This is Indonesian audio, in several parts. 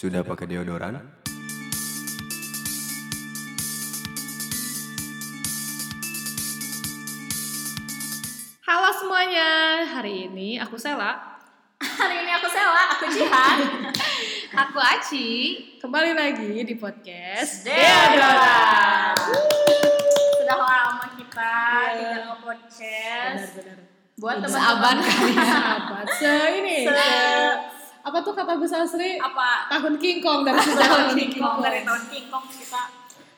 Sudah pakai deodoran? Halo semuanya, hari ini aku Sela. Hari ini aku Sela, aku Jihan. Aku Aci. Kembali lagi di podcast Deodoran. Sudah lama kita Iya. tidak nge-podcast. Benar-benar. Buat Seaban teman-teman kali ya. Sahabat, se ini, se- apa tuh kata bahasa Sri? apa Tahun King Kong dari tahun tahun King Kong Kong. dari tahun King Kong kita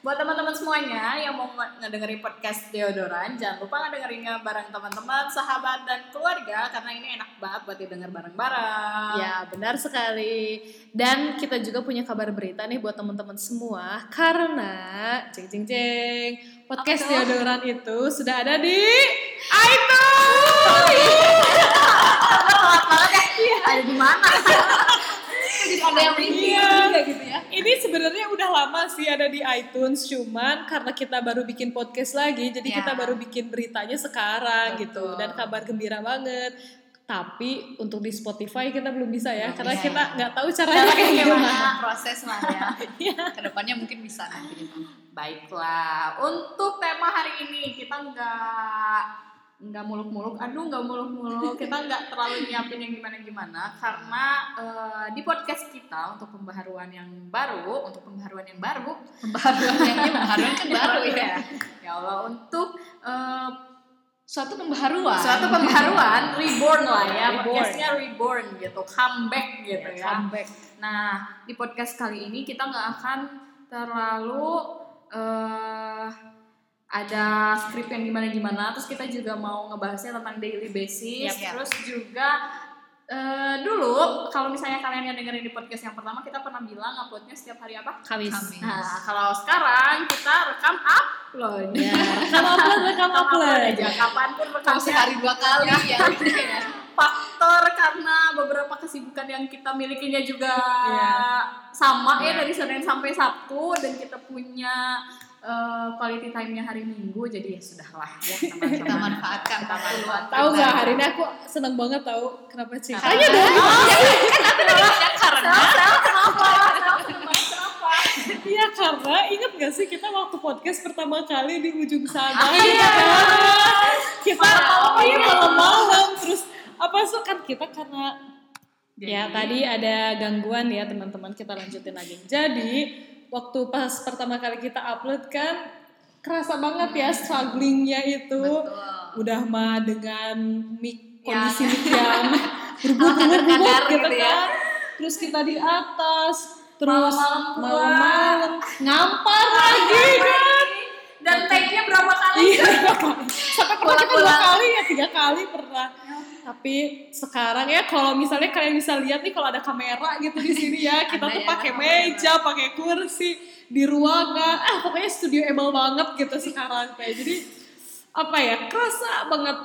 buat teman-teman semuanya yang mau nge- ngedengerin podcast Deodoran jangan lupa ngedengerinnya bareng teman-teman sahabat dan keluarga karena ini enak banget buat didengar bareng-bareng Ya, benar sekali. Dan kita juga punya kabar berita nih buat teman-teman semua karena ceng ceng ceng podcast deodoran itu sudah ada di iTunes. Telat banget ya ada di mana Jadi ada yang Iya. gitu ya. Ini sebenarnya udah lama sih ada di iTunes, cuman karena kita baru bikin podcast lagi, jadi Ya. kita baru bikin beritanya sekarang Betul. gitu. Dan kabar gembira banget. Tapi untuk di Spotify kita belum bisa ya, karena bisa. kita nggak tahu caranya kayak gimana. Gimana proses lah ya. Iya. Ke depannya mungkin bisa nanti. Baiklah, untuk tema hari ini kita nggak nggak muluk-muluk, aduh nggak muluk-muluk, kita nggak terlalu nyiapin yang gimana-gimana karena eh, di podcast kita untuk pembaharuan yang baru, untuk pembaharuan yang baru, Pembaharuan yang pembaharuan kan baru ya. ya Allah untuk eh, Suatu pembaharuan. suatu pembaharuan reborn lah ya, Reborn. podcastnya reborn gitu, comeback gitu ya. Comeback. Nah, di podcast kali ini kita nggak akan terlalu eh ada skrip yang gimana-gimana. Terus kita juga mau ngebahasnya tentang daily basis. Yap, yap. Terus juga eh dulu kalau misalnya kalian yang dengerin di podcast yang pertama kita pernah bilang uploadnya setiap hari apa? Kamis. Kamis. Nah, kalau sekarang kita rekam upload. Ya, rekam upload, rekam Rekam upload. aja kapan pun Kalau rekamnya sehari dua kali ya. faktor karena beberapa kesibukan yang kita milikinya juga Iya. sama ya Iya. dari Senin sampai Sabtu dan kita punya eh, quality time-nya hari Minggu jadi ya sudahlah ya Kita teman-teman. manfaatkan. Kita manfaatkan. Tahu nggak hari ini aku seneng banget tahu kenapa sih? Karena- Tanya dong. Karena Sel, kenapa? Sel, kenapa? Kenapa? Iya karena inget gak sih kita waktu podcast pertama kali di ujung sana Ah, gitu iya. kan? kita Malam-malam. iya malam-malam terus apa sih kan kita karena ya Jadi- tadi ada gangguan ya teman-teman kita lanjutin lagi jadi waktu pas pertama kali kita upload kan kerasa banget ya strugglingnya itu. Betul. udah mah dengan mic Yang- kondisi mic yang Kadar-kadar gitu, gitu ya. kan terus kita di atas terus Malam-malam ngampar lagi kan. Dan take-nya berapa kali? iya sampai pernah kita dua kali ya tiga kali pernah tapi sekarang ya kalau misalnya kalian bisa lihat nih kalau ada kamera gitu di sini ya kita tuh ya, pakai meja pakai kursi di ruangan ah pokoknya studio able banget gitu sekarang kayak jadi apa ya kerasa banget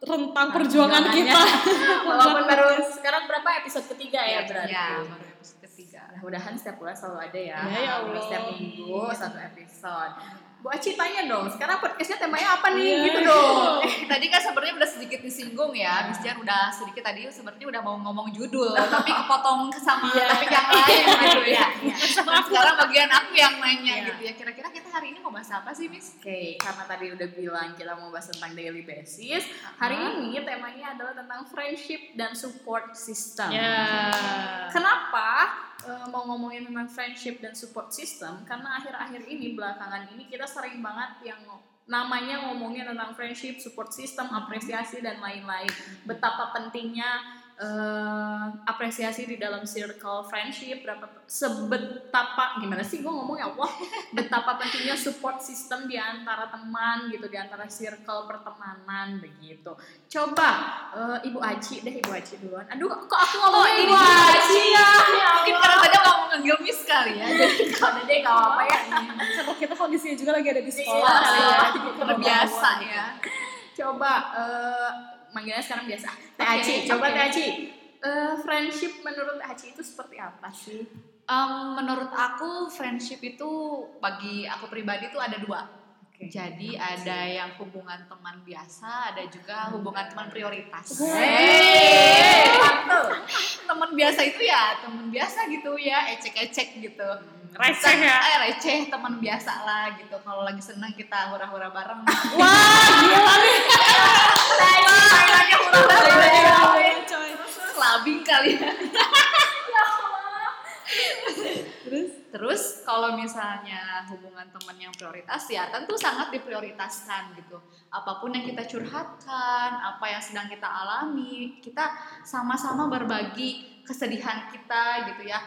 rentang perjuangan Perjuangannya. kita Walaupun baru sekarang berapa episode ketiga ya berarti? Ya, baru episode ketiga. Mudah-mudahan setiap bulan selalu ada ya. Ya, ya Allah. Setiap minggu satu episode. Bu Aci tanya dong, sekarang podcastnya temanya apa nih? Iya. Gitu dong. Eh, tadi kan sebenarnya udah sedikit disinggung ya, Miss Jan udah sedikit tadi sebenarnya udah mau ngomong judul, tapi kepotong sama Iya. topik yang lain gitu ya. Iya. Nah, sekarang bagian aku yang nanya Iya. gitu ya, kira-kira kita hari ini mau bahas apa sih, Miss? Oke, karena tadi udah bilang kita mau bahas tentang daily basis. Hari ini temanya adalah tentang friendship dan support system. ya Kenapa eh, mau ngomongin tentang friendship dan support system? Karena akhir-akhir ini belakangan ini kita sering banget yang namanya ngomongin tentang friendship, support system, apresiasi dan lain-lain. Betapa pentingnya eh, apresiasi di dalam circle friendship, berapa sebetapa gimana sih gue ngomong ya Allah, betapa pentingnya support system di antara teman gitu, di antara circle pertemanan begitu. Coba eh, Ibu Aci deh Ibu Aci duluan. Aduh kok aku ngomongnya ini Ibu Aci ya? Ya Mungkin karena tadi mau Miss kali ya, jadi Udah deh gak apa-apa ya. karena kita kondisinya juga lagi ada di sekolah Iya, kali ya. iya. Kita terbiasa ya. Coba eh, manggilnya sekarang biasa. Teh Oke, Aci, coba. Teh Aci. Eh, friendship menurut Teh Aci itu seperti apa sih? Em, menurut aku friendship itu bagi aku pribadi tuh ada dua. Jadi ada yang hubungan teman biasa, ada juga hubungan teman prioritas. Hey, mantap. teman biasa itu ya teman biasa gitu ya, ecek-ecek gitu. Receh ya? Eh, receh teman biasa lah gitu. Kalau lagi senang kita hura-hura bareng. Wah, gila nih. Hura-hura Gila, bareng. coy. Clubbing kali ya. Terus? Terus kalau misalnya hubungan teman yang prioritas ya tentu sangat diprioritaskan gitu. Apa pun yang kita curhatkan, apa yang sedang kita alami, kita sama-sama berbagi kesedihan kita gitu ya.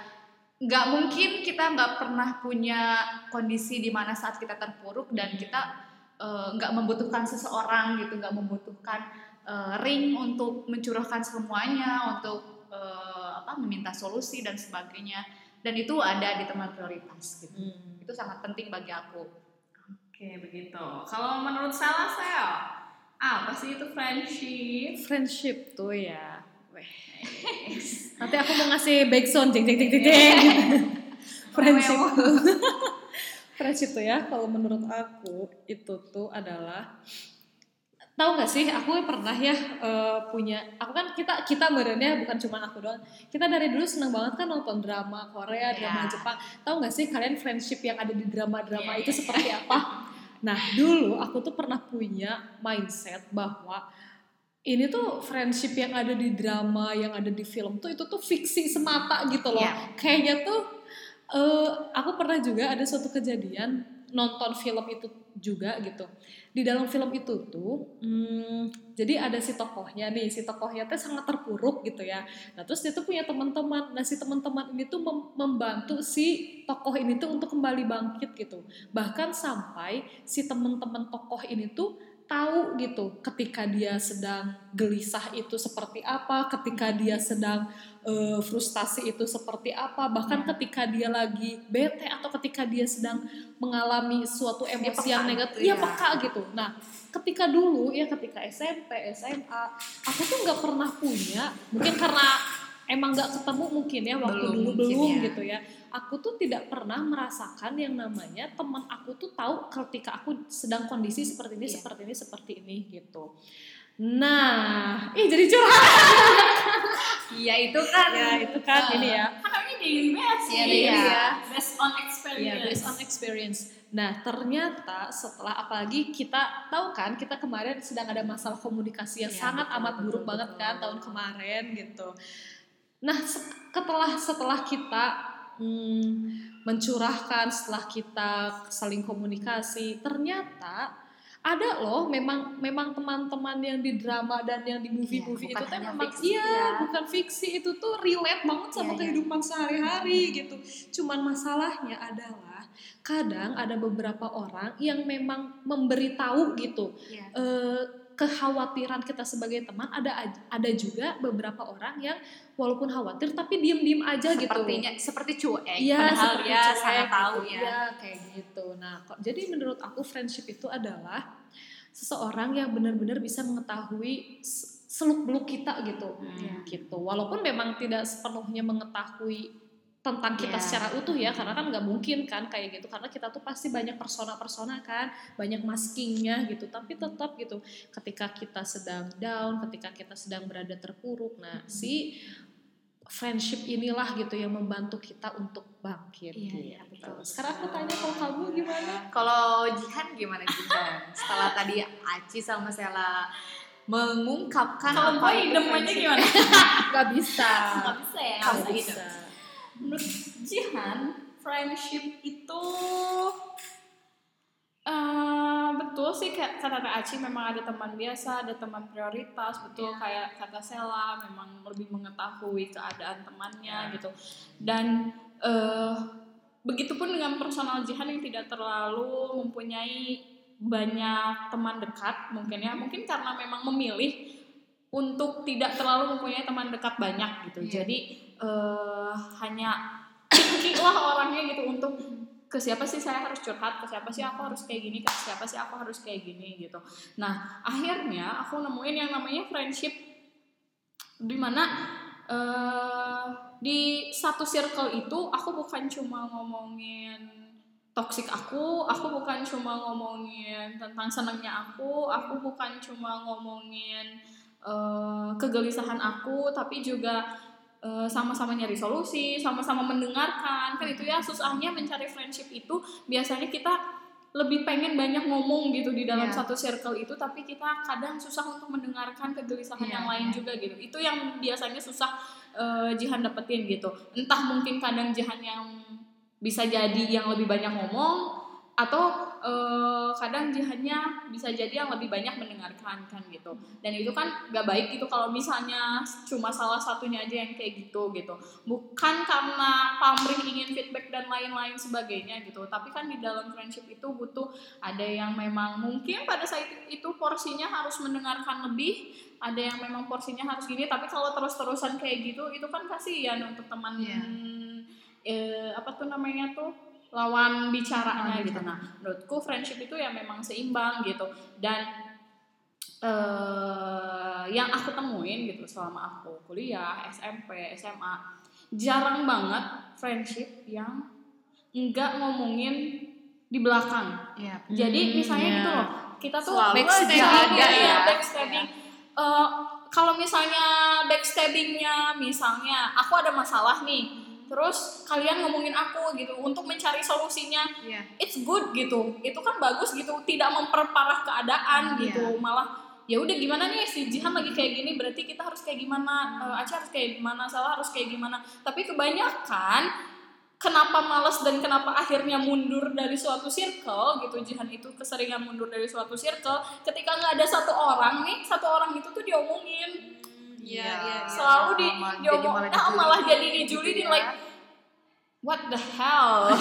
Nggak mungkin kita nggak pernah punya kondisi di mana saat kita terpuruk dan kita eh, nggak membutuhkan seseorang gitu, nggak membutuhkan eh, ring untuk mencurahkan semuanya, untuk eh, apa meminta solusi dan sebagainya dan itu ada di teman prioritas gitu. Hmm. Itu sangat penting bagi aku. Oke, begitu. Kalau menurut salah saya, apa sih itu friendship? Friendship tuh ya. Weh. Nanti aku mau ngasih backsound jeng jeng jeng jeng jeng. Friendship tuh. Friendship tuh ya kalau menurut aku itu tuh adalah tahu nggak sih aku pernah ya eh, punya aku kan kita kita merenya bukan cuma aku doang. Kita dari dulu seneng banget kan nonton drama Korea drama Iya. Jepang. Tahu nggak sih kalian friendship yang ada di drama-drama Iya, itu iya, seperti apa? Nah dulu aku tuh pernah punya mindset bahwa ini tuh friendship yang ada di drama yang ada di film tuh itu tuh fiksi semata gitu loh. Iya. kayaknya tuh eh, aku pernah juga ada suatu kejadian nonton film itu juga gitu. Di dalam film itu tuh hmm, jadi ada si tokohnya nih si tokohnya tuh sangat terpuruk gitu ya. Nah terus dia tuh punya teman-teman. Nah si teman-teman ini tuh mem- membantu si tokoh ini tuh untuk kembali bangkit gitu. Bahkan sampai si teman-teman tokoh ini tuh tahu gitu ketika dia sedang gelisah itu seperti apa ketika dia sedang eh, frustasi itu seperti apa bahkan ketika dia lagi bete atau ketika dia sedang mengalami suatu emosi yang negatif gitu ya ya. peka gitu nah ketika dulu ya ketika SMP SMA aku tuh nggak pernah punya mungkin karena emang nggak ketemu mungkin ya waktu Belum dulu mungkin belum ya. gitu ya aku tuh tidak pernah merasakan yang namanya teman aku tuh tahu ketika aku sedang kondisi seperti ini Iya. seperti ini seperti ini gitu nah ih jadi curhat Iya itu kan. ya itu kan Ah. ini ya Kakaknya di best Iya, sih. iya. Based on Iya, experience. based on experience. Nah, ternyata setelah apalagi kita tahu kan, kita kemarin sedang ada masalah komunikasi yang Iya, sangat betul, amat betul, buruk banget betul. kan tahun kemarin gitu. Nah, se- setelah setelah kita hmm, mencurahkan, setelah kita saling komunikasi, ternyata ada loh memang memang teman-teman yang di drama dan yang di movie-movie Iya, itu tuh memang fiksi iya ya. bukan fiksi itu tuh relate banget sama iya. kehidupan sehari-hari gitu cuman masalahnya adalah kadang ada beberapa orang yang memang memberitahu gitu Iya. eh, kekhawatiran kita sebagai teman ada ada juga beberapa orang yang walaupun khawatir tapi diem-diem aja gitu Sepertinya seperti cuek. Iya, padahal seperti dia cuek sangat tahu gitu. ya. Iya, kayak gitu. Nah, kok jadi menurut aku friendship itu adalah seseorang yang benar-benar bisa mengetahui seluk beluk kita gitu, Hmm. gitu. Walaupun memang tidak sepenuhnya mengetahui tentang kita Iya. secara utuh ya, karena kan nggak mungkin kan kayak gitu, karena kita tuh pasti banyak persona-persona kan, banyak maskingnya gitu. Tapi tetap gitu, ketika kita sedang down, ketika kita sedang berada terpuruk, nah si friendship inilah gitu yang membantu kita untuk bangkit. Iya, gitu. iya, betul. Sekarang aku tanya kalau kamu gimana? Kalau Jihan gimana Jihan? Setelah tadi Aci sama Sela mengungkapkan Kalau apa itu friendship. gimana? Gak bisa. Gak bisa ya, gak bisa. bisa. Menurut Jihan, friendship itu eh, betul sih kayak kata Aci memang ada teman biasa, ada teman prioritas, betul Iya. kayak kata Sela memang lebih mengetahui keadaan temannya Iya. gitu. Dan eh begitupun dengan personal Jihan yang tidak terlalu mempunyai banyak teman dekat mungkin ya mungkin karena memang memilih untuk tidak terlalu mempunyai teman dekat banyak gitu Iya. jadi eh hanya lah orangnya gitu untuk ke siapa sih saya harus curhat ke siapa sih aku harus kayak gini ke siapa sih aku harus kayak gini gitu. Nah akhirnya aku nemuin yang namanya friendship di mana eh di satu circle itu aku bukan cuma ngomongin toxic aku, aku bukan cuma ngomongin tentang senangnya aku, aku bukan cuma ngomongin eh, kegelisahan aku, tapi juga sama-sama nyari solusi, sama-sama mendengarkan. Kan itu ya susahnya mencari friendship itu biasanya kita lebih pengen banyak ngomong gitu di dalam Iya. satu circle itu tapi kita kadang susah untuk mendengarkan kegelisahan Iya, yang lain iya. juga gitu. Itu yang biasanya susah eh, Jihan dapetin gitu. Entah mungkin kadang Jihan yang bisa jadi yang lebih banyak ngomong atau eh, kadang jihannya bisa jadi yang lebih banyak mendengarkan kan gitu. Dan itu kan gak baik gitu kalau misalnya cuma salah satunya aja yang kayak gitu gitu. Bukan karena pamrih ingin feedback dan lain-lain sebagainya gitu. Tapi kan di dalam friendship itu butuh ada yang memang mungkin pada saat itu porsinya harus mendengarkan lebih ada yang memang porsinya harus gini. Tapi kalau terus-terusan kayak gitu itu kan kasihan untuk teman Iya. eh, apa tuh namanya tuh lawan bicaranya gitu. Nah, menurutku friendship itu ya memang seimbang gitu. Dan eh yang aku temuin gitu selama aku kuliah, SMP, SMA, jarang banget friendship yang enggak ngomongin di belakang. Iya. Jadi misalnya iya. gitu loh, kita tuh Selalu backstabbing ada ya, ya. backstabbing. Eh, kalau misalnya backstabbingnya, misalnya aku ada masalah nih, terus kalian ngomongin aku gitu untuk mencari solusinya, Iya. it's good gitu, itu kan bagus gitu, tidak memperparah keadaan Iya. gitu, malah ya udah gimana nih si Jihan lagi kayak gini berarti kita harus kayak gimana? Eh, Aca harus kayak gimana? Salah harus kayak gimana? Tapi kebanyakan kenapa males dan kenapa akhirnya mundur dari suatu circle gitu Jihan itu keseringan mundur dari suatu circle ketika nggak ada satu orang nih satu orang itu tuh diomongin Iya, iya, iya. selalu di Malah jadi diomong malah nah, malah jadi gitu dijulukin ya. like what the hell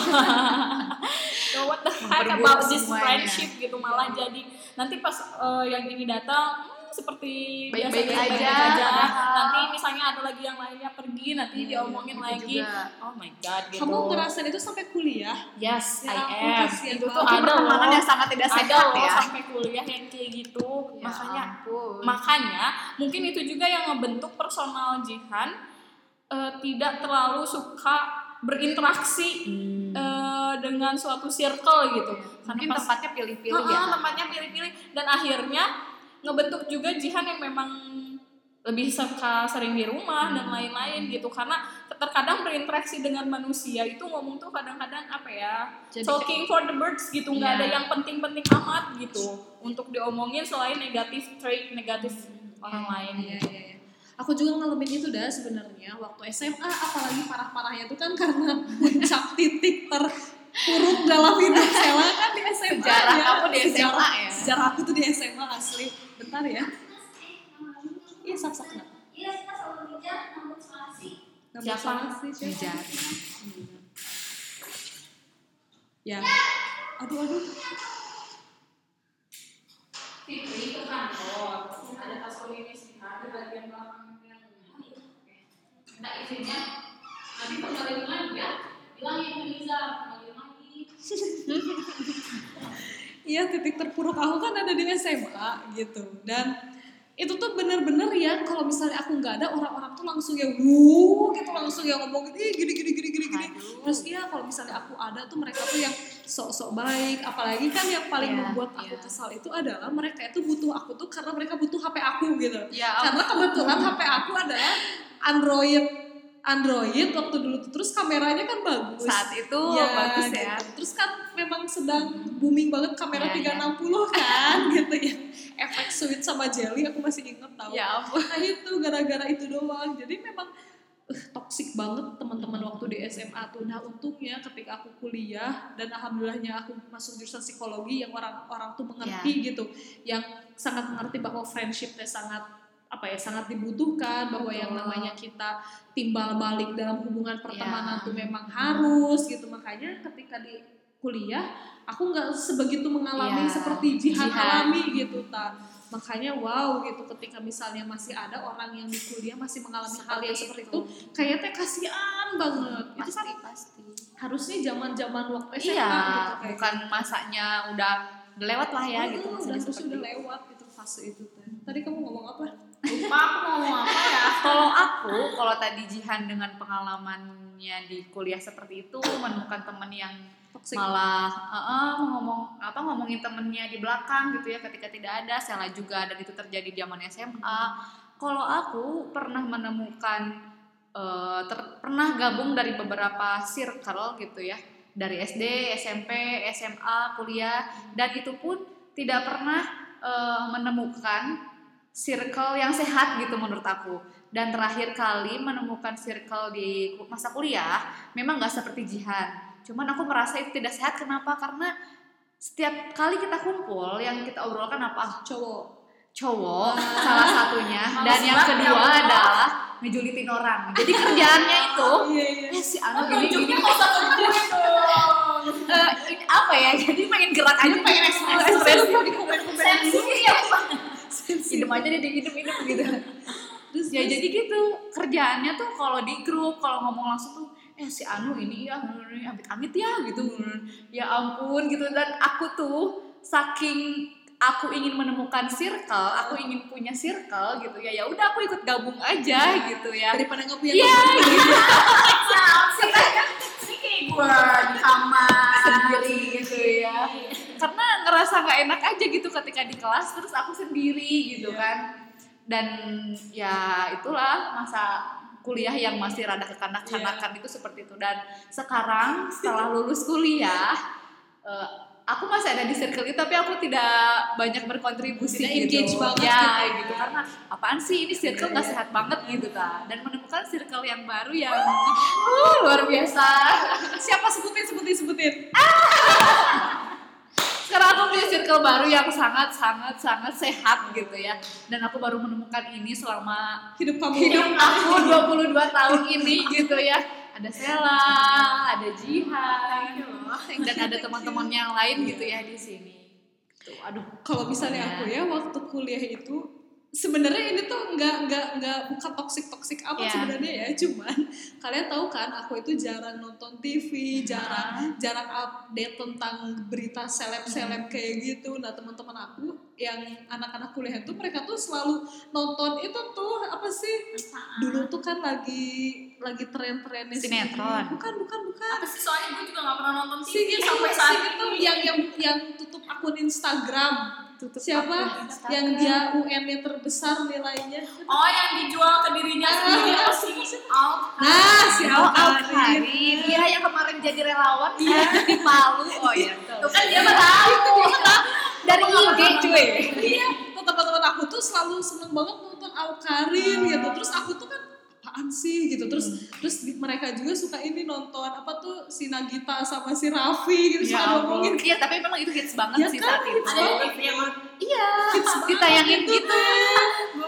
So, what the heck about this friendship gitu malah jadi nanti pas eh, yang ini datang seperti Baik-baik biasa aja, baik-baik aja. padahal- nanti misalnya ada lagi yang lainnya pergi nanti Hmm, diomongin itu lagi juga. oh my god gitu Kamu ngerasain itu sampai kuliah? yes Ya I am itu tuh ada pertemanan loh yang sangat tidak ada sehat loh ya. sampai kuliah yang kayak gitu Ya makanya ampun. Makanya mungkin itu juga yang ngebentuk personal Jihan eh, tidak terlalu suka berinteraksi eh, dengan suatu circle gitu. mungkin pas- tempatnya pilih-pilih Heeh, ya. tempatnya pilih-pilih dan akhirnya ngebentuk juga Jihan yang memang lebih suka sering di rumah dan Hmm. lain-lain gitu karena terkadang berinteraksi dengan manusia itu ngomong tuh kadang-kadang apa ya Jadi talking for the birds gitu nggak Iya. ada yang penting-penting amat gitu untuk diomongin selain negatif trait negatif orang lain Iya, iya, iya. Aku juga ngalamin itu dah sebenarnya waktu SMA apalagi parah-parahnya itu kan karena puncak titik terpuruk dalam hidup Sela kan di SMA Sejarah ya. kamu di SMA Sejarah- ya? Sejarah aku tuh di SMA asli. Bentar ya. Iya sak-sak kenapa? Iya, kita selalu ngejar namun selasi. Siapa? siapa? Ngejar. Ya. Aduh aduh. Fitri kantor ada tas sih ada bagian belakang yang minta izinnya nanti kembali lagi ya bilangin ke Liza kembali lagi Iya titik terpuruk aku kan ada di SMA gitu. Dan itu tuh bener-bener ya kalau misalnya aku nggak ada orang-orang tuh langsung ya wuh gitu langsung ya ngomong "Ih, gini gini gini gini gini. Aduh. terus iya kalau misalnya aku ada tuh mereka tuh yang sok-sok baik. Apalagi kan yang paling Iya, membuat aku iya. kesal itu adalah mereka itu butuh aku tuh karena mereka butuh HP aku gitu. Ya karena kebetulan HP aku adalah Android Android waktu dulu tuh terus kameranya kan bagus saat itu Iya, bagus ya. gitu. Terus kan memang sedang booming banget kamera Iya, 360 kan gitu ya. Efek sweet sama jelly aku masih inget tau. Ya ampun. Nah itu gara-gara itu doang. Jadi memang uh, toxic banget teman-teman waktu di SMA tuh. Nah untungnya ketika aku kuliah dan alhamdulillahnya aku masuk jurusan psikologi yang orang-orang tuh mengerti gitu, yang sangat mengerti bahwa friendship sangat apa ya sangat dibutuhkan bahwa yang Betul. namanya kita timbal balik dalam hubungan pertemanan Ya. tuh memang harus gitu makanya ketika di kuliah aku nggak sebegitu mengalami Ya, seperti Jihan Jihan. alami gitu ta makanya wow gitu ketika misalnya masih ada orang yang di kuliah masih mengalami hal yang seperti itu kayaknya teh kasihan banget itu Pasti kan pasti. harusnya zaman zaman waktu SMA Iya, gitu kayak bukan masanya udah lewat lah ya gitu. gitu. Udah seperti udah itu. lewat gitu fase itu teh tadi kamu ngomong apa lupa aku mau ngomong apa ya. Kalau aku, kalau tadi Jihan dengan pengalaman temennya di kuliah seperti itu menemukan temen yang Toxic. malah eh, eh, ngomong apa ngomongin temennya di belakang gitu ya ketika tidak ada. Salah juga dan itu terjadi di zaman SMA kalau aku pernah menemukan eh, ter- pernah gabung dari beberapa circle gitu ya. Dari SD SMP SMA kuliah. Dan itu pun tidak pernah eh, menemukan circle yang sehat gitu menurut aku. Dan terakhir kali menemukan circle di masa kuliah memang nggak seperti Jihan. Cuman aku merasa itu tidak sehat. Kenapa? Karena setiap kali kita kumpul yang kita obrolkan apa? Cowok. Cowok salah satunya. Dan yang kedua ya, adalah ngejulitin orang. Jadi kerjaannya itu iya iya. Eh si Anu gini gini. Eh, ini apa ya? Jadi pengen gerak aja pengen ekspresi ekspresi. di komen komen Sensi. Pak. Idem aja deh idem idem gitu terus ya jadi gitu kerjaannya tuh kalau di grup kalau ngomong langsung tuh eh si Anu ini ya amit amit ya gitu ya ampun gitu dan aku tuh saking aku ingin menemukan circle aku ingin punya circle gitu ya ya udah aku ikut gabung aja gitu ya daripada nggak punya iya teman. gitu kan. Ini kayak gue di kamar. sendiri gitu ya karena ngerasa nggak enak aja gitu ketika di kelas terus aku sendiri gitu kan. Dan ya itulah masa kuliah yang masih rada kekanak-kanakan itu seperti itu. Dan sekarang setelah lulus kuliah eh, aku masih ada di circle itu tapi aku tidak banyak berkontribusi Tidak gitu. engage banget ya gitu. gitu. Karena apaan sih ini circle nggak sehat banget gitu ta dan menemukan circle yang baru yang uh, luar biasa. Siapa? Sebutin sebutin sebutin sekarang aku punya circle baru yang sangat sangat sangat sehat gitu ya. Dan aku baru menemukan ini selama hidup kamu. hidup aku 22 tahun ini gitu ya. Ada Sela ada Jihan dan ada teman-teman yang lain gitu ya di sini. Tuh aduh kalau misalnya Ya. aku ya waktu kuliah itu sebenarnya ini tuh nggak nggak nggak bukan toksik toksik apa Ya. sebenarnya ya cuman kalian tahu kan aku itu jarang nonton TV jarang jarang update tentang berita seleb seleb kayak gitu. Nah teman-teman aku yang anak-anak kuliah itu mereka tuh selalu nonton itu tuh apa sih? Dulu tuh kan lagi lagi tren-trennya si- Sinetron. bukan bukan bukan. Apa sih? Soalnya gue juga gak pernah nonton TV itu sampai si saat itu yang yang yang tutup akun Instagram Tutup siapa yang dia UN-nya terbesar nilainya Oh yang dijual ke dirinya sendiri Ah. apa sih? Al. nah si Oh, Alkarin Alkarin. Dia yang kemarin jadi relawan iya. di Palu. Oh iya. Tuh kan dia mah tahu. Dari IG cuy. iya tuh teman-teman aku tuh selalu seneng banget nonton Alkarin gitu terus aku tuh kan apaan sih gitu terus terus di- mereka juga suka ini nonton apa tuh si Nagita sama si Raffi gitu Ya suka ngomongin. Iya, tapi memang itu hits banget Ya sih kan, saat itu. hits Ada di TV emang. Iya, ditayangin gitu.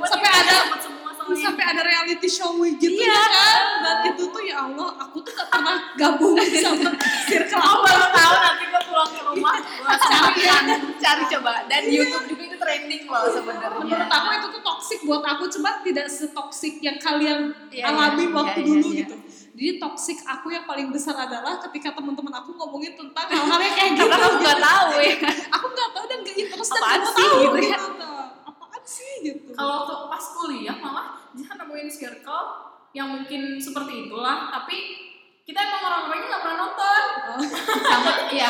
Sampai ada- sampai ada reality show gitu Iya. ya kan dan itu tuh ya Allah aku tuh gak pernah gabung sama circle Aku baru tahu nanti gue pulang ke rumah. Gue Cari kan, cari coba. Dan YouTube juga itu trending loh sebenarnya. menurut aku itu tuh toxic buat aku cuma tidak setoksik yang kalian Iya, alami iya, waktu iya, dulu iya, gitu jadi toxic aku yang paling besar adalah ketika teman-teman aku ngomongin tentang hal-hal yang kayak gitu Karena aku nggak tahu ya. aku nggak tahu dan gak interest dan Apaan gak sih tahu gitu ya? gitu. apaan sih gitu Kalau waktu pas kuliah malah jangan nemuin circle yang mungkin seperti itulah, tapi kita emang orang-orangnya gak pernah nonton. Sama, ya.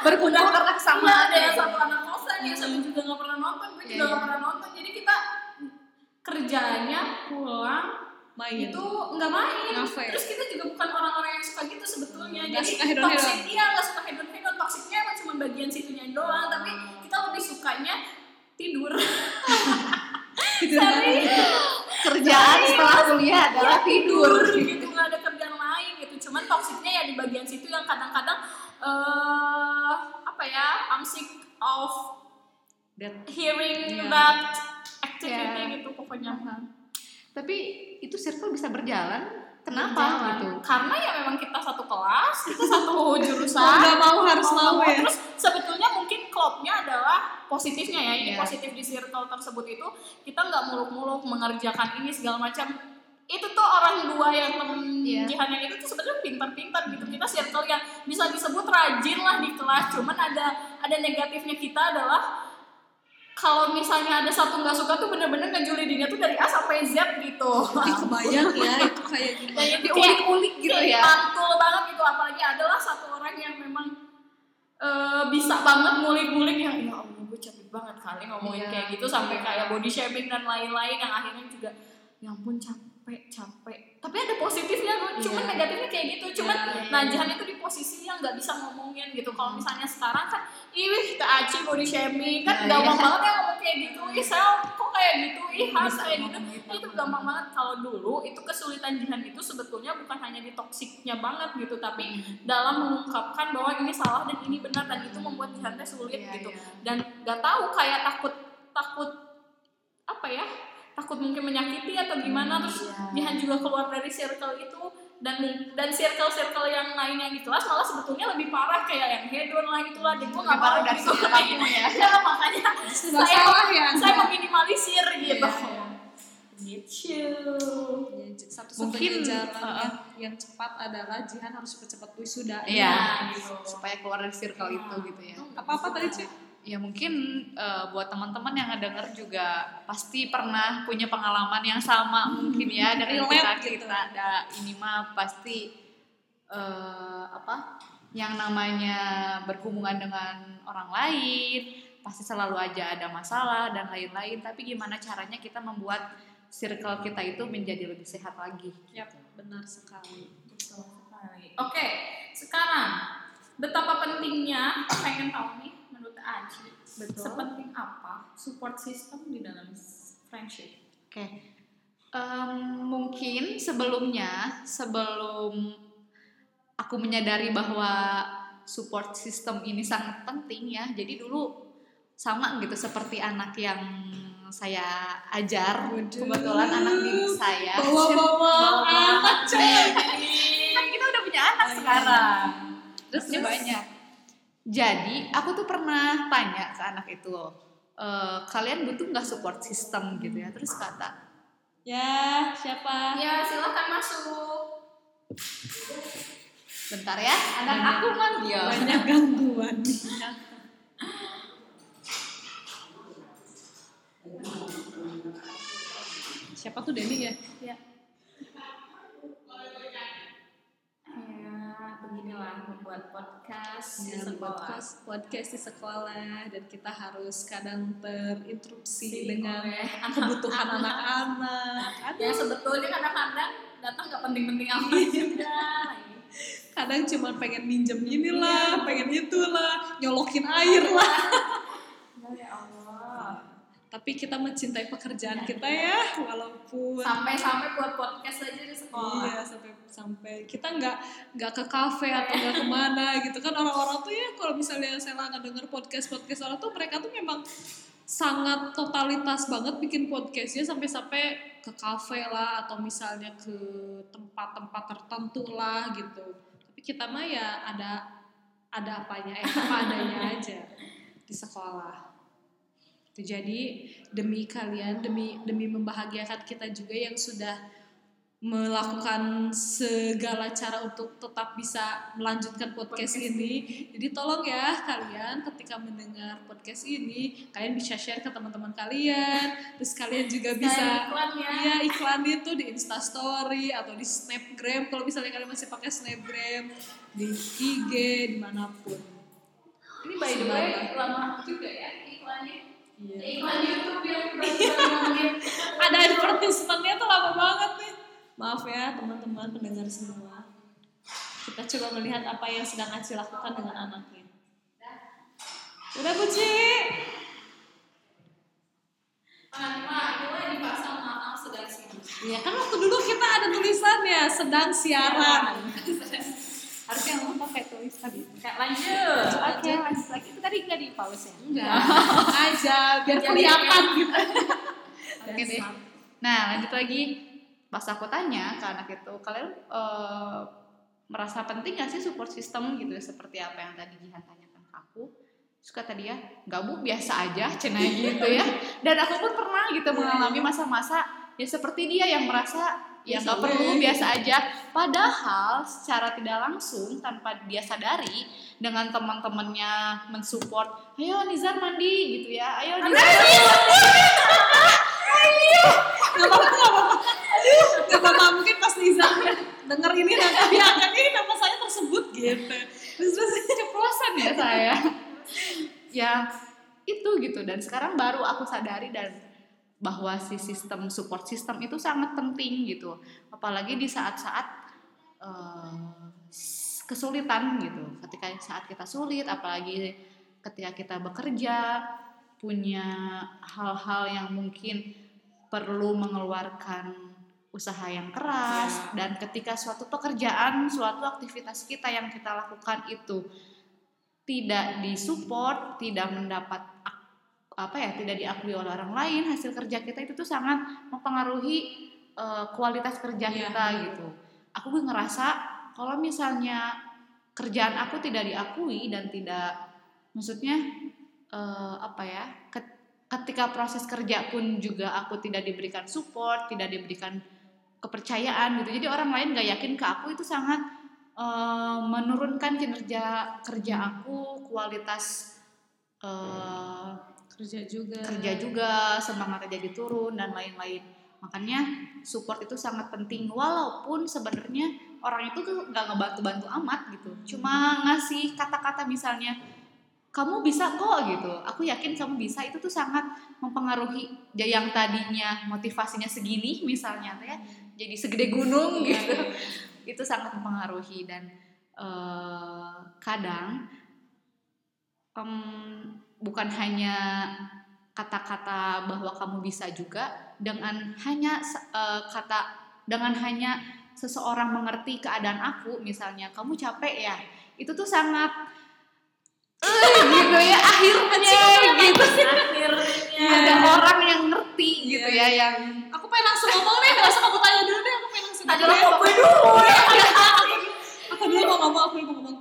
Berkumpul karena Sama kesamaan. ada yang satu anak kosan, yang satu juga gak pernah nonton, gue Iya, juga iya. gak pernah nonton. Jadi kita kerjanya pulang main itu nggak main. Ngafe. Terus kita juga bukan orang-orang yang suka gitu sebetulnya. Nggak Jadi suka toxic iya nggak suka hedon hedon. Toksiknya emang cuma bagian situnya doang. Tapi kita lebih sukanya tidur. Kerjaan setelah kuliah adalah tidur. gitu nggak ada kerjaan lain gitu cuman toksiknya ya di bagian situ yang kadang-kadang eh apa ya I'm sick of Dan hearing Iya. that activity Iya. gitu pokoknya Tapi itu circle bisa berjalan. Kenapa Jalan. gitu? karena ya memang kita satu kelas kita satu jurusan mau nggak mau harus Mau mau ya terus sebetulnya mungkin klubnya adalah positifnya ya ini Iya. positif di circle tersebut itu kita nggak muluk-muluk mengerjakan ini segala macam itu tuh orang dua yang temen Iya. Jihan yang itu tuh sebenarnya pintar-pintar gitu. Kita circle yang bisa disebut rajin lah di kelas. Cuman ada ada negatifnya kita adalah kalau misalnya ada satu nggak suka tuh bener-bener ngejulidinya tuh dari A sampai Z gitu. Kebayang ya itu kayak gimana dan itu kayak diulik-ulik gitu kayak ya. mantul banget gitu. Apalagi adalah satu orang yang memang eh, bisa banget ngulik-ngulik yang ya Allah gue capek banget kali ngomongin Iya. kayak gitu. Sampai kayak body shaming dan lain-lain yang akhirnya juga ya ampun capek capek tapi ada positifnya loh cuman Iya. negatifnya kayak gitu. Cuman Iya, iya, nah iya. Jihan itu di posisi yang nggak bisa ngomongin gitu. Kalau misalnya sekarang kan ih kita aci body shaming. Kan Iya, gampang iya. banget ya ngomong kayak gitu. Ih sel kok kayak gitu? Ih Bisa kayak gitu. itu gampang banget. Kalau dulu itu kesulitan Jihan itu sebetulnya bukan hanya di toksiknya banget gitu tapi dalam mengungkapkan bahwa ini salah dan ini benar dan itu membuat Jihan teh sulit Iya, gitu. iya. dan gak tahu kayak takut takut takut mungkin menyakiti atau gimana terus Iya. Jihan juga keluar dari circle itu dan dan circle-circle yang lain yang di kelas malah sebetulnya lebih parah kayak yang hedon lah itulah dan gue Lebih gak parah dari gitu circle kamu ya. ya makanya Serba saya salah ya saya meminimalisir gitu Iya, gitu Ya, j- satu-satunya Mungkin, jalan uh, yang, yang cepat adalah Jihan harus cepat-cepat wisuda. Iya, Nah, gitu. supaya keluar dari circle itu gitu ya. Apa-apa tadi Ci? Ya mungkin eh, buat teman-teman yang ngedenger juga pasti pernah punya pengalaman yang sama mungkin ya dengan kita Relate gitu. kita ada ini mah pasti eh, apa yang namanya berhubungan dengan orang lain pasti selalu aja ada masalah dan lain-lain tapi gimana caranya kita membuat circle kita itu menjadi lebih sehat lagi Yap, benar sekali. Betul sekali. Oke, sekarang betapa pentingnya pengen tahu nih Aji Betul. sepenting apa support system di dalam friendship? Oke. Em, mungkin sebelumnya, sebelum aku menyadari bahwa support system ini sangat penting ya. Jadi dulu sama gitu seperti anak yang saya ajar. Waduh. Kebetulan anak didik saya. Bawa-bawa anak kan kita udah punya anak Oh, sekarang. Terus Terus? banyak. Jadi aku tuh pernah tanya ke anak itu, "E, kalian butuh nggak support system gitu ya? Terus kata, Ya, siapa? Ya silahkan masuk. bentar ya, anak aku manggil. Banyak gangguan. Siapa tuh Denny ya? Ya. Beginilah membuat podcast di Ya, sekolah. podcast, podcast di sekolah dan kita harus kadang terinterupsi Si dengan oleh kebutuhan anak-anak. Ya sebetulnya kadang-kadang datang nggak penting-penting amat juga. kadang cuma pengen minjem inilah, pengen itulah, nyolokin air lah. Ya. Tapi kita mencintai pekerjaan kita ya, walaupun Sampai-sampai buat podcast aja di sekolah. Iya sampai sampai kita nggak nggak ke kafe atau nggak ke mana gitu kan orang-orang tuh ya kalau misalnya saya nggak denger podcast podcast orang tuh mereka tuh memang sangat totalitas banget bikin podcastnya sampai-sampai ke kafe lah atau misalnya ke tempat-tempat tertentu lah gitu tapi kita mah ya ada ada apanya eh apa adanya aja di sekolah jadi demi kalian demi demi membahagiakan kita juga yang sudah melakukan segala cara untuk tetap bisa melanjutkan podcast ini. Jadi tolong ya kalian ketika mendengar podcast ini, kalian bisa share ke teman-teman kalian. Terus kalian juga bisa iklan ya. Iya iklan itu di Instastory atau di Snapgram kalau misalnya kalian masih pakai Snapgram di IG di mana pun. Ini by the way lama juga ya iklannya. Iya. Iklan YouTube yang ngomongin. Ada advertisementnya tuh lama banget nih. Maaf ya teman-teman pendengar semua. Kita coba melihat apa yang sedang Aci lakukan dengan anaknya. Udah sibuk. Iya kan waktu dulu kita ada tulisannya sedang siaran. Harusnya kamu pakai tulis tadi. Kayak lanjut. Oke, lanjut lagi. Itu tadi nggak di pause ya? Enggak. aja biar kelihatan gitu. Oke deh. Nah, lanjut lagi. Pas aku tanya ke anak itu, kalian eh, merasa penting gak sih support system gitu ya, seperti apa yang tadi Jihan tanyakan ke aku? Terus kata dia, gak bu, biasa aja, cenah gitu ya. Dan aku pun pernah gitu mengalami masa-masa ya seperti dia yang merasa ya nggak perlu biasa aja. Padahal secara tidak langsung tanpa dia sadari dengan teman-temannya mensupport ayo Nizar mandi gitu ya. Ayo Nizar. Gak apa-apa, gak apa-apa. Gak apa-apa, mungkin pas Niza denger ini nanti dia akan ini nama saya tersebut gitu. Terus terus. Keceplosan ya saya. Ya itu gitu. Dan sekarang baru aku sadari dan bahwa si sistem support system itu sangat penting gitu. Apalagi di saat-saat eh, kesulitan gitu. Ketika saat kita sulit apalagi ketika kita bekerja punya hal-hal yang mungkin perlu mengeluarkan usaha yang keras dan ketika suatu pekerjaan suatu aktivitas kita yang kita lakukan itu tidak disupport tidak mendapat apa ya tidak diakui oleh orang lain hasil kerja kita itu tuh sangat mempengaruhi eh, kualitas kerja Iya. kita gitu aku gue ngerasa kalau misalnya kerjaan aku tidak diakui dan tidak maksudnya eh, apa ya ket- ketika proses kerja pun juga aku tidak diberikan support tidak diberikan kepercayaan gitu jadi orang lain gak yakin ke aku itu sangat eh, menurunkan kinerja kerja aku kualitas eh, kerja juga. kerja juga semangatnya jadi turun dan lain-lain. Makanya support itu sangat penting walaupun sebenarnya orang itu tuh nggak ngebantu-bantu amat gitu. Cuma ngasih kata-kata misalnya kamu bisa kok gitu. Aku yakin kamu bisa. Itu tuh sangat mempengaruhi ya yang tadinya motivasinya segini misalnya ya jadi segede gunung Iya, gitu. iya. itu sangat mempengaruhi. Dan eh, kadang em, bukan hanya kata-kata bahwa kamu bisa juga dengan hanya eh, kata dengan hanya seseorang mengerti keadaan aku misalnya kamu capek ya itu tuh sangat eh, gitu ya akhirnya gitu akhirnya ada orang yang ngerti gitu Iya, ya yang Aku pengen langsung ngomong nih, gak usah kamu tanya dulu deh, aku pengen langsung adalah ngomong. kopi dulu ya Aku dulu mau ngomong, aku dulu mau ngomong.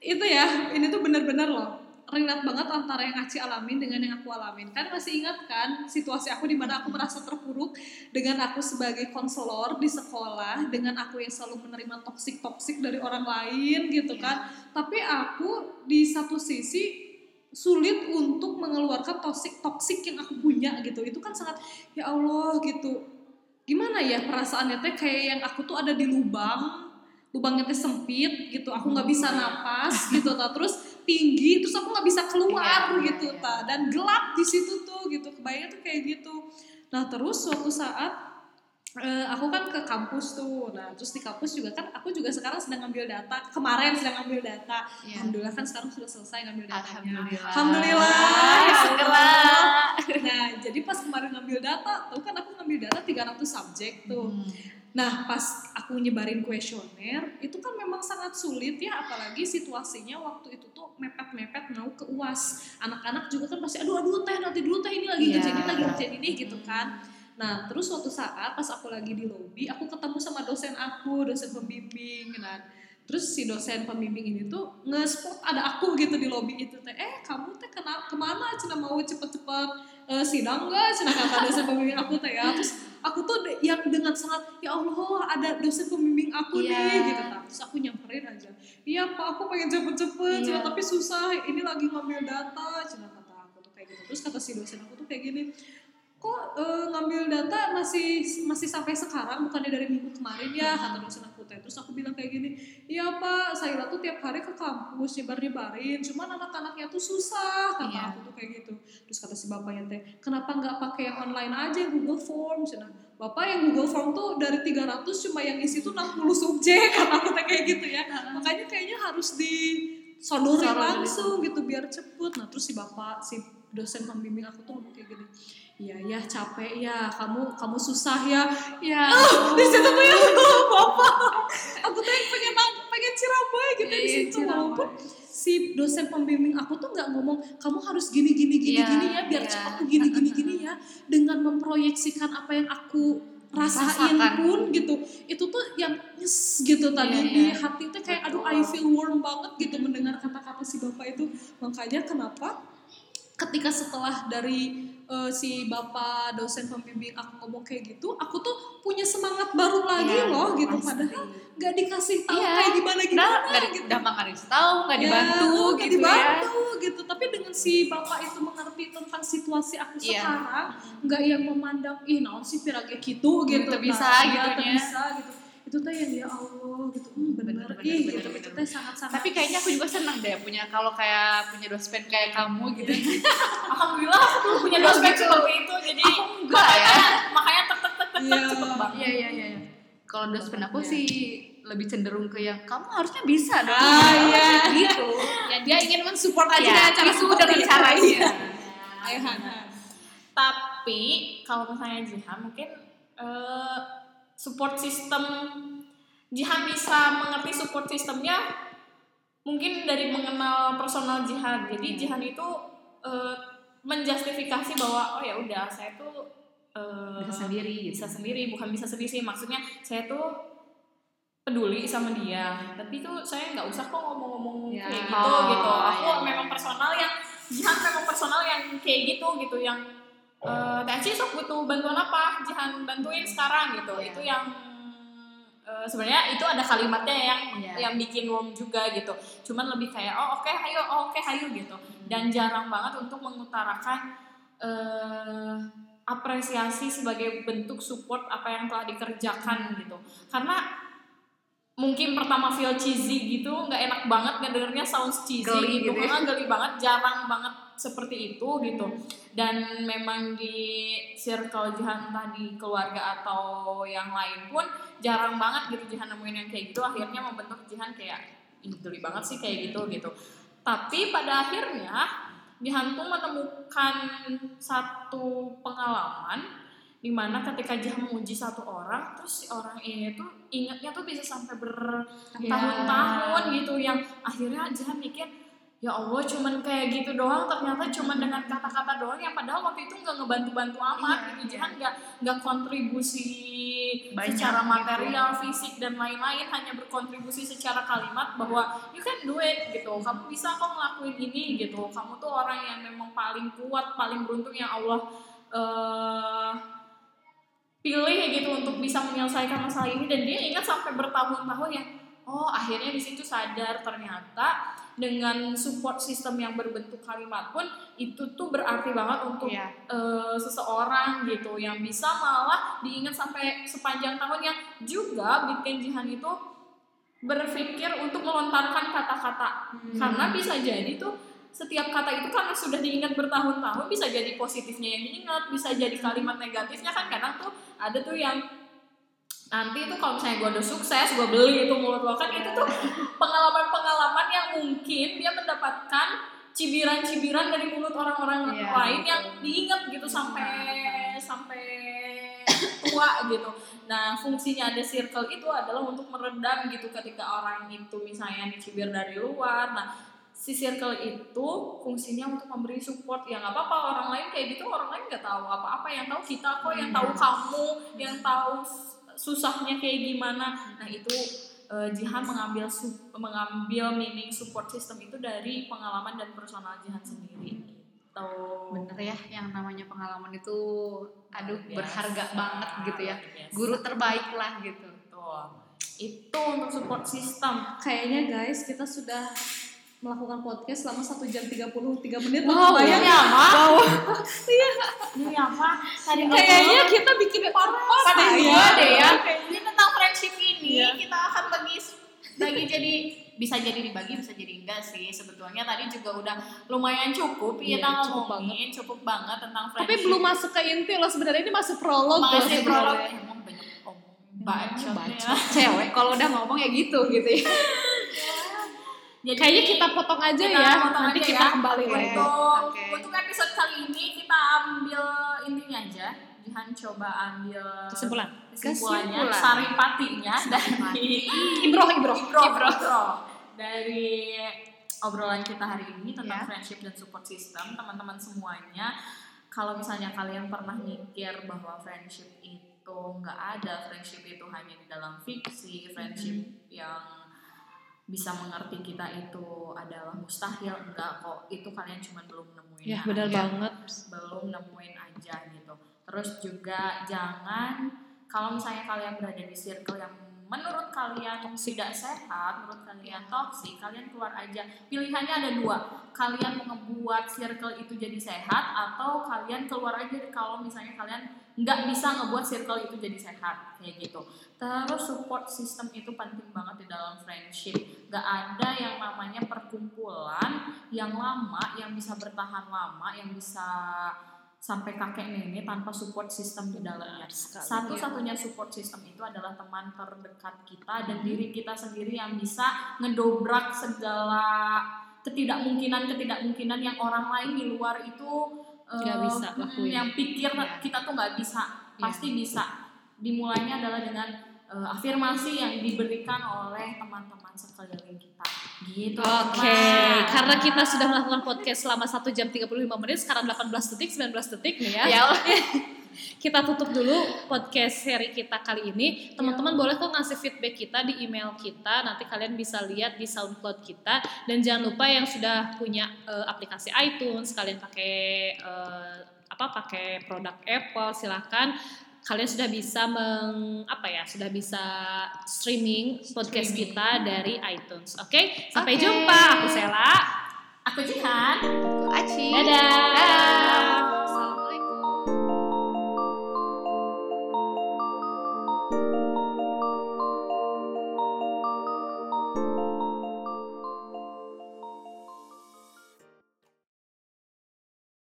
Itu ya, ini tuh bener-bener loh. Relate banget antara yang Aci alamin dengan yang aku alamin. Kan masih ingat kan situasi aku di mana aku merasa terpuruk dengan aku sebagai konselor di sekolah, dengan aku yang selalu menerima toksik-toksik dari orang lain gitu kan. Tapi aku di satu sisi sulit untuk mengeluarkan toksik toksik yang aku punya gitu. Itu kan sangat ya Allah gitu. Gimana ya perasaannya teh? Kayak yang aku tuh ada di lubang lubangnya teh sempit gitu. Aku nggak bisa napas gitu terus tinggi terus aku nggak bisa keluar iya, gitu ta dan gelap di situ tuh gitu. Kebayangnya tuh kayak gitu. Nah terus suatu saat eh, aku kan ke kampus tuh. Nah terus di kampus juga kan aku juga sekarang sedang ngambil data. Kemarin sedang ngambil data. Ya, alhamdulillah kan sekarang sudah selesai ngambil datanya. Alhamdulillah. Alhamdulillah. Segera Nah, jadi pas kemarin ngambil data, tuh kan aku ngambil data 300 subjek tuh. Hmm. Nah, pas aku nyebarin kuesioner, itu kan memang sangat sulit ya, apalagi situasinya waktu itu tuh mepet-mepet mau ke UAS. Anak-anak juga kan pasti, aduh, aduh, teh, nanti dulu teh, ini lagi ngerjain ini, lagi ngerjain ini, gitu kan. Nah, terus suatu saat pas aku lagi di lobi, aku ketemu sama dosen aku, dosen pembimbing. Nah, terus si dosen pembimbing ini tuh nge-spot ada aku gitu di lobi itu teh. Eh, kamu teh kena ke mana? Cina mau cepet-cepet eh, sidang gak? Cina kata dosen pembimbing aku teh ya. Terus aku tuh yang dengan sangat ya Allah ada dosen pembimbing aku Iya. nih gitu kan. Terus aku nyamperin aja. Iya Pak, aku pengen cepet-cepet. Cina, tapi susah. Ini lagi ngambil data, Cina kata aku tuh kayak gitu. Terus kata si dosen aku tuh kayak gini kok eh, ngambil data masih masih sampai sekarang? Bukannya dari minggu kemarin ya kata dosen aku. Teh terus aku bilang kayak gini iya pak saya tuh tiap hari ke kampus nyebar nyebarin cuman anak-anaknya tuh susah kata Iya. aku tuh kayak gitu. Terus kata si bapaknya teh kenapa nggak pakai yang online aja Google Form cina bapak yang Google Form tuh dari 300 cuma yang isi tuh 60 subjek kata aku teh kayak gitu ya. Makanya kayaknya harus di Sodorin langsung gitu biar cepet. Nah terus si bapak si dosen pembimbing aku tuh ngomong kayak gini iya ya capek ya kamu kamu susah ya. Ya di situ tuh ya bapak. Aku tuh yang pengen pengen cirambai gitu di Iya, situ. Walaupun si dosen pembimbing aku tuh nggak ngomong kamu harus gini gini gini Iya, gini ya biar iya. cepat tuh gini gini gini ya. Dengan memproyeksikan apa yang aku rasain Rasakan. pun gitu itu tuh yang nyes gitu tadi Iya, di iya. hati tuh kayak aduh I feel warm banget gitu mendengar kata-kata si bapak itu. Makanya kenapa ketika setelah dari eh, si bapak dosen pembimbing aku ngomong kayak gitu aku tuh punya semangat baru lagi Iya, loh gitu pasti. padahal nggak dikasih tahu Iya. kayak gimana gimana nggak gitu udah nggak dikasih tahu, nggak Ya, dibantu nggak gitu ya. dibantu gitu tapi dengan si bapak itu mengerti tentang situasi aku Iya. sekarang nggak yang memandang ih naon sih pirage gitu gitu Teu bisa Nah, iya, teu bisa gitu itu tuh yang ya Allah gitu hmm, bener, Bener, bener, ih bener, gitu bener. itu teh sangat sangat Tapi kayaknya aku juga senang deh punya kalau kayak punya dosen kayak kamu gitu. Alhamdulillah aku dulu punya dospek seperti itu jadi enggak ya. makanya tek tek tek tek Iya. cepet banget. Iya iya iya. iya. Kalau dosen aku Iya. sih lebih cenderung ke yang kamu harusnya bisa dong. Ah, iya. Gitu. ya dia ingin mensupport aja Ya, cara itu dengan caranya. Iya. Ayo Hana. Tapi kalau misalnya Jihan mungkin eh, support system Jihan bisa mengerti support sistemnya mungkin dari mengenal personal Jihan. Jadi Jihan itu eh, menjustifikasi bahwa oh ya udah saya tuh eh, Bisa sendiri gitu. bisa sendiri bukan bisa sendiri sih maksudnya saya tuh peduli sama dia tapi tuh saya nggak usah kok ngomong-ngomong Ya. kayak gitu Oh, gitu aku iya. memang personal yang Jihan memang personal yang kayak gitu gitu yang eh Teh sok butuh bantuan apa? Jihan bantuin sekarang gitu. Iya. itu yang eh, sebenarnya itu ada kalimatnya yang Iya. yang bikin wong juga gitu. Cuman lebih kayak oh oke hayo oh, oke hayo gitu. Dan jarang banget untuk mengutarakan eh, apresiasi sebagai bentuk support apa yang telah dikerjakan gitu. Karena mungkin pertama feel cheesy gitu nggak enak banget ngedengernya sounds cheesy Geli gitu, gitu ya. Karena geli banget jarang banget seperti itu gitu. Dan memang di circle Jihan entah di keluarga atau yang lain pun jarang banget gitu Jihan nemuin yang kayak gitu. Akhirnya membentuk Jihan kayak ih geli banget sih kayak gitu gitu. Tapi pada akhirnya Jihan tuh menemukan satu pengalaman di mana ketika Jihan menguji satu orang terus si orang ini tuh ingatnya tuh bisa sampai bertahun-tahun gitu yang akhirnya Jihan mikir ya Allah cuman kayak gitu doang. Ternyata cuman dengan kata-kata doang yang padahal waktu itu nggak ngebantu-bantu amat Iya, gitu. Iya. Jihan nggak nggak kontribusi Banyak secara gitu. material fisik dan lain-lain. Hanya berkontribusi secara kalimat bahwa you can do it gitu. Kamu bisa kok ngelakuin ini gitu. Kamu tuh orang yang memang paling kuat paling beruntung yang Allah eh pilih gitu untuk bisa menyelesaikan masalah ini. Dan dia ingat sampai bertahun-tahun ya oh akhirnya di situ sadar ternyata dengan support system yang berbentuk kalimat pun itu tuh berarti banget untuk Iya. eh, seseorang gitu yang bisa malah diingat sampai sepanjang tahun yang juga bikin Jihan itu berpikir untuk melontarkan kata-kata Hmm. karena bisa jadi tuh setiap kata itu karena sudah diingat bertahun-tahun bisa jadi positifnya yang diingat bisa jadi kalimat negatifnya kan kadang tuh ada tuh yang nanti itu kalau misalnya gue udah sukses gue beli itu mulut lo kan itu tuh pengalaman-pengalaman yang mungkin dia mendapatkan cibiran-cibiran dari mulut orang-orang Iya, lain betul. yang diingat gitu sampai sampai tua gitu. Nah fungsinya ada circle itu adalah untuk meredam gitu ketika orang itu misalnya dicibir dari luar. Nah si circle itu fungsinya untuk memberi support ya nggak apa-apa orang lain kayak gitu orang lain nggak tahu apa-apa yang tahu kita kok yang tahu kamu yang tahu susahnya kayak gimana nah itu eh, Jihan mengambil su- mengambil meaning support system itu dari pengalaman dan personal Jihan sendiri gitu Bener ya, yang namanya pengalaman itu aduh biasa. berharga banget gitu ya. Biasa. Guru terbaik lah gitu. Betul. itu untuk support system Kayaknya guys kita sudah melakukan podcast selama 1 jam 33 menit. Wow, Bayang apa? Wow. ini apa tadi Kayaknya kita bikin podcast pada ya. Deh ya. Ini tentang friendship ini Iya. kita akan bagi bagi jadi bisa jadi dibagi bisa jadi enggak sih? Sebetulnya tadi juga udah lumayan cukup Iya, kita cukup ngomongin cukup banget tentang Tapi friendship. belum masuk ke inti loh sebenarnya. Ini masih prolog loh masih prolog. emang banyak omong bacotnya bacot. Cewek kalau udah ngomong ya gitu gitu ya. Jadi, Kayaknya kita potong aja kita ya. potong Nanti aja kita ya. kembali Oke. lagi. untuk Oke. untuk episode kali ini kita ambil intinya aja Jihan coba ambil Kesimpulan. kesimpulannya Kesimpulan. saripatinya dari Ibroh, ibroh. Ibro, Ibro. dari obrolan kita hari ini tentang Ya. friendship dan support system teman-teman semuanya kalau misalnya kalian pernah mikir bahwa friendship itu nggak ada friendship itu hanya di dalam fiksi friendship yang bisa mengerti kita itu adalah mustahil enggak kok. Itu kalian cuma belum nemuin Ya benar aja. banget. belum nemuin aja gitu. Terus juga jangan kalau misalnya kalian berada di circle yang menurut kalian tidak sehat menurut kalian toksik kalian keluar aja. Pilihannya ada dua. Kalian ngebuat circle itu jadi sehat atau kalian keluar aja. Kalau misalnya kalian nggak bisa ngebuat circle itu jadi sehat kayak gitu. Terus support system itu penting banget di dalam friendship. Nggak ada yang namanya perkumpulan yang lama yang bisa bertahan lama yang bisa sampai kakek nenek tanpa support system di dalamnya. Satu-satunya support system itu adalah teman terdekat kita dan diri kita sendiri yang bisa ngedobrak segala ketidakmungkinan-ketidakmungkinan yang orang lain di luar itu Nggak eh, bisa lakuin. yang pikir Iya. kita tuh nggak bisa Iya. pasti bisa dimulainya adalah dengan eh, afirmasi yang diberikan oleh teman-teman sekeliling kita gitu Oke, teman. karena kita sudah melakukan podcast selama 1 jam 35 menit, sekarang 18 detik, 19 detik nih ya. Ya, Kita tutup dulu podcast seri kita kali ini. Teman-teman boleh kok ngasih feedback kita di email kita. Nanti kalian bisa lihat di SoundCloud kita. Dan jangan lupa yang sudah punya eh, aplikasi iTunes, kalian pakai eh, apa pakai produk Apple, silahkan kalian sudah bisa meng apa ya sudah bisa streaming podcast Streaming. kita dari iTunes. Oke, sampai Oke. jumpa. Aku Sela. aku Jihan Aci. Dadah.